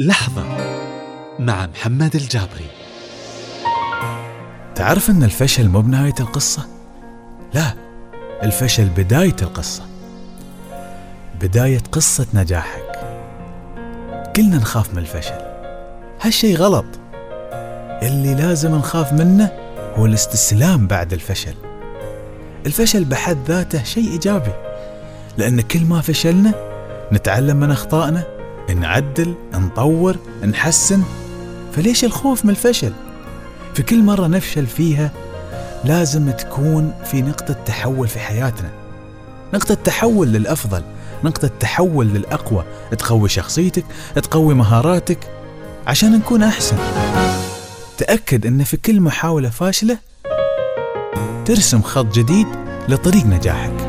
لحظة مع محمد الجابري. تعرف أن الفشل مو بنهاية القصة؟ لا الفشل بداية القصة. بداية قصة نجاحك. كلنا نخاف من الفشل. هالشي غلط. اللي لازم نخاف منه هو الاستسلام بعد الفشل. الفشل بحد ذاته شيء إيجابي لأن كل ما فشلنا نتعلم من أخطائنا نعدل نطور نحسن. فليش الخوف من الفشل؟ في كل مرة نفشل فيها لازم تكون في نقطة تحول في حياتنا. نقطة تحول للأفضل نقطة تحول للأقوى. تقوي شخصيتك تقوي مهاراتك عشان نكون أحسن. تأكد أن في كل محاولة فاشلة ترسم خط جديد لطريق نجاحك.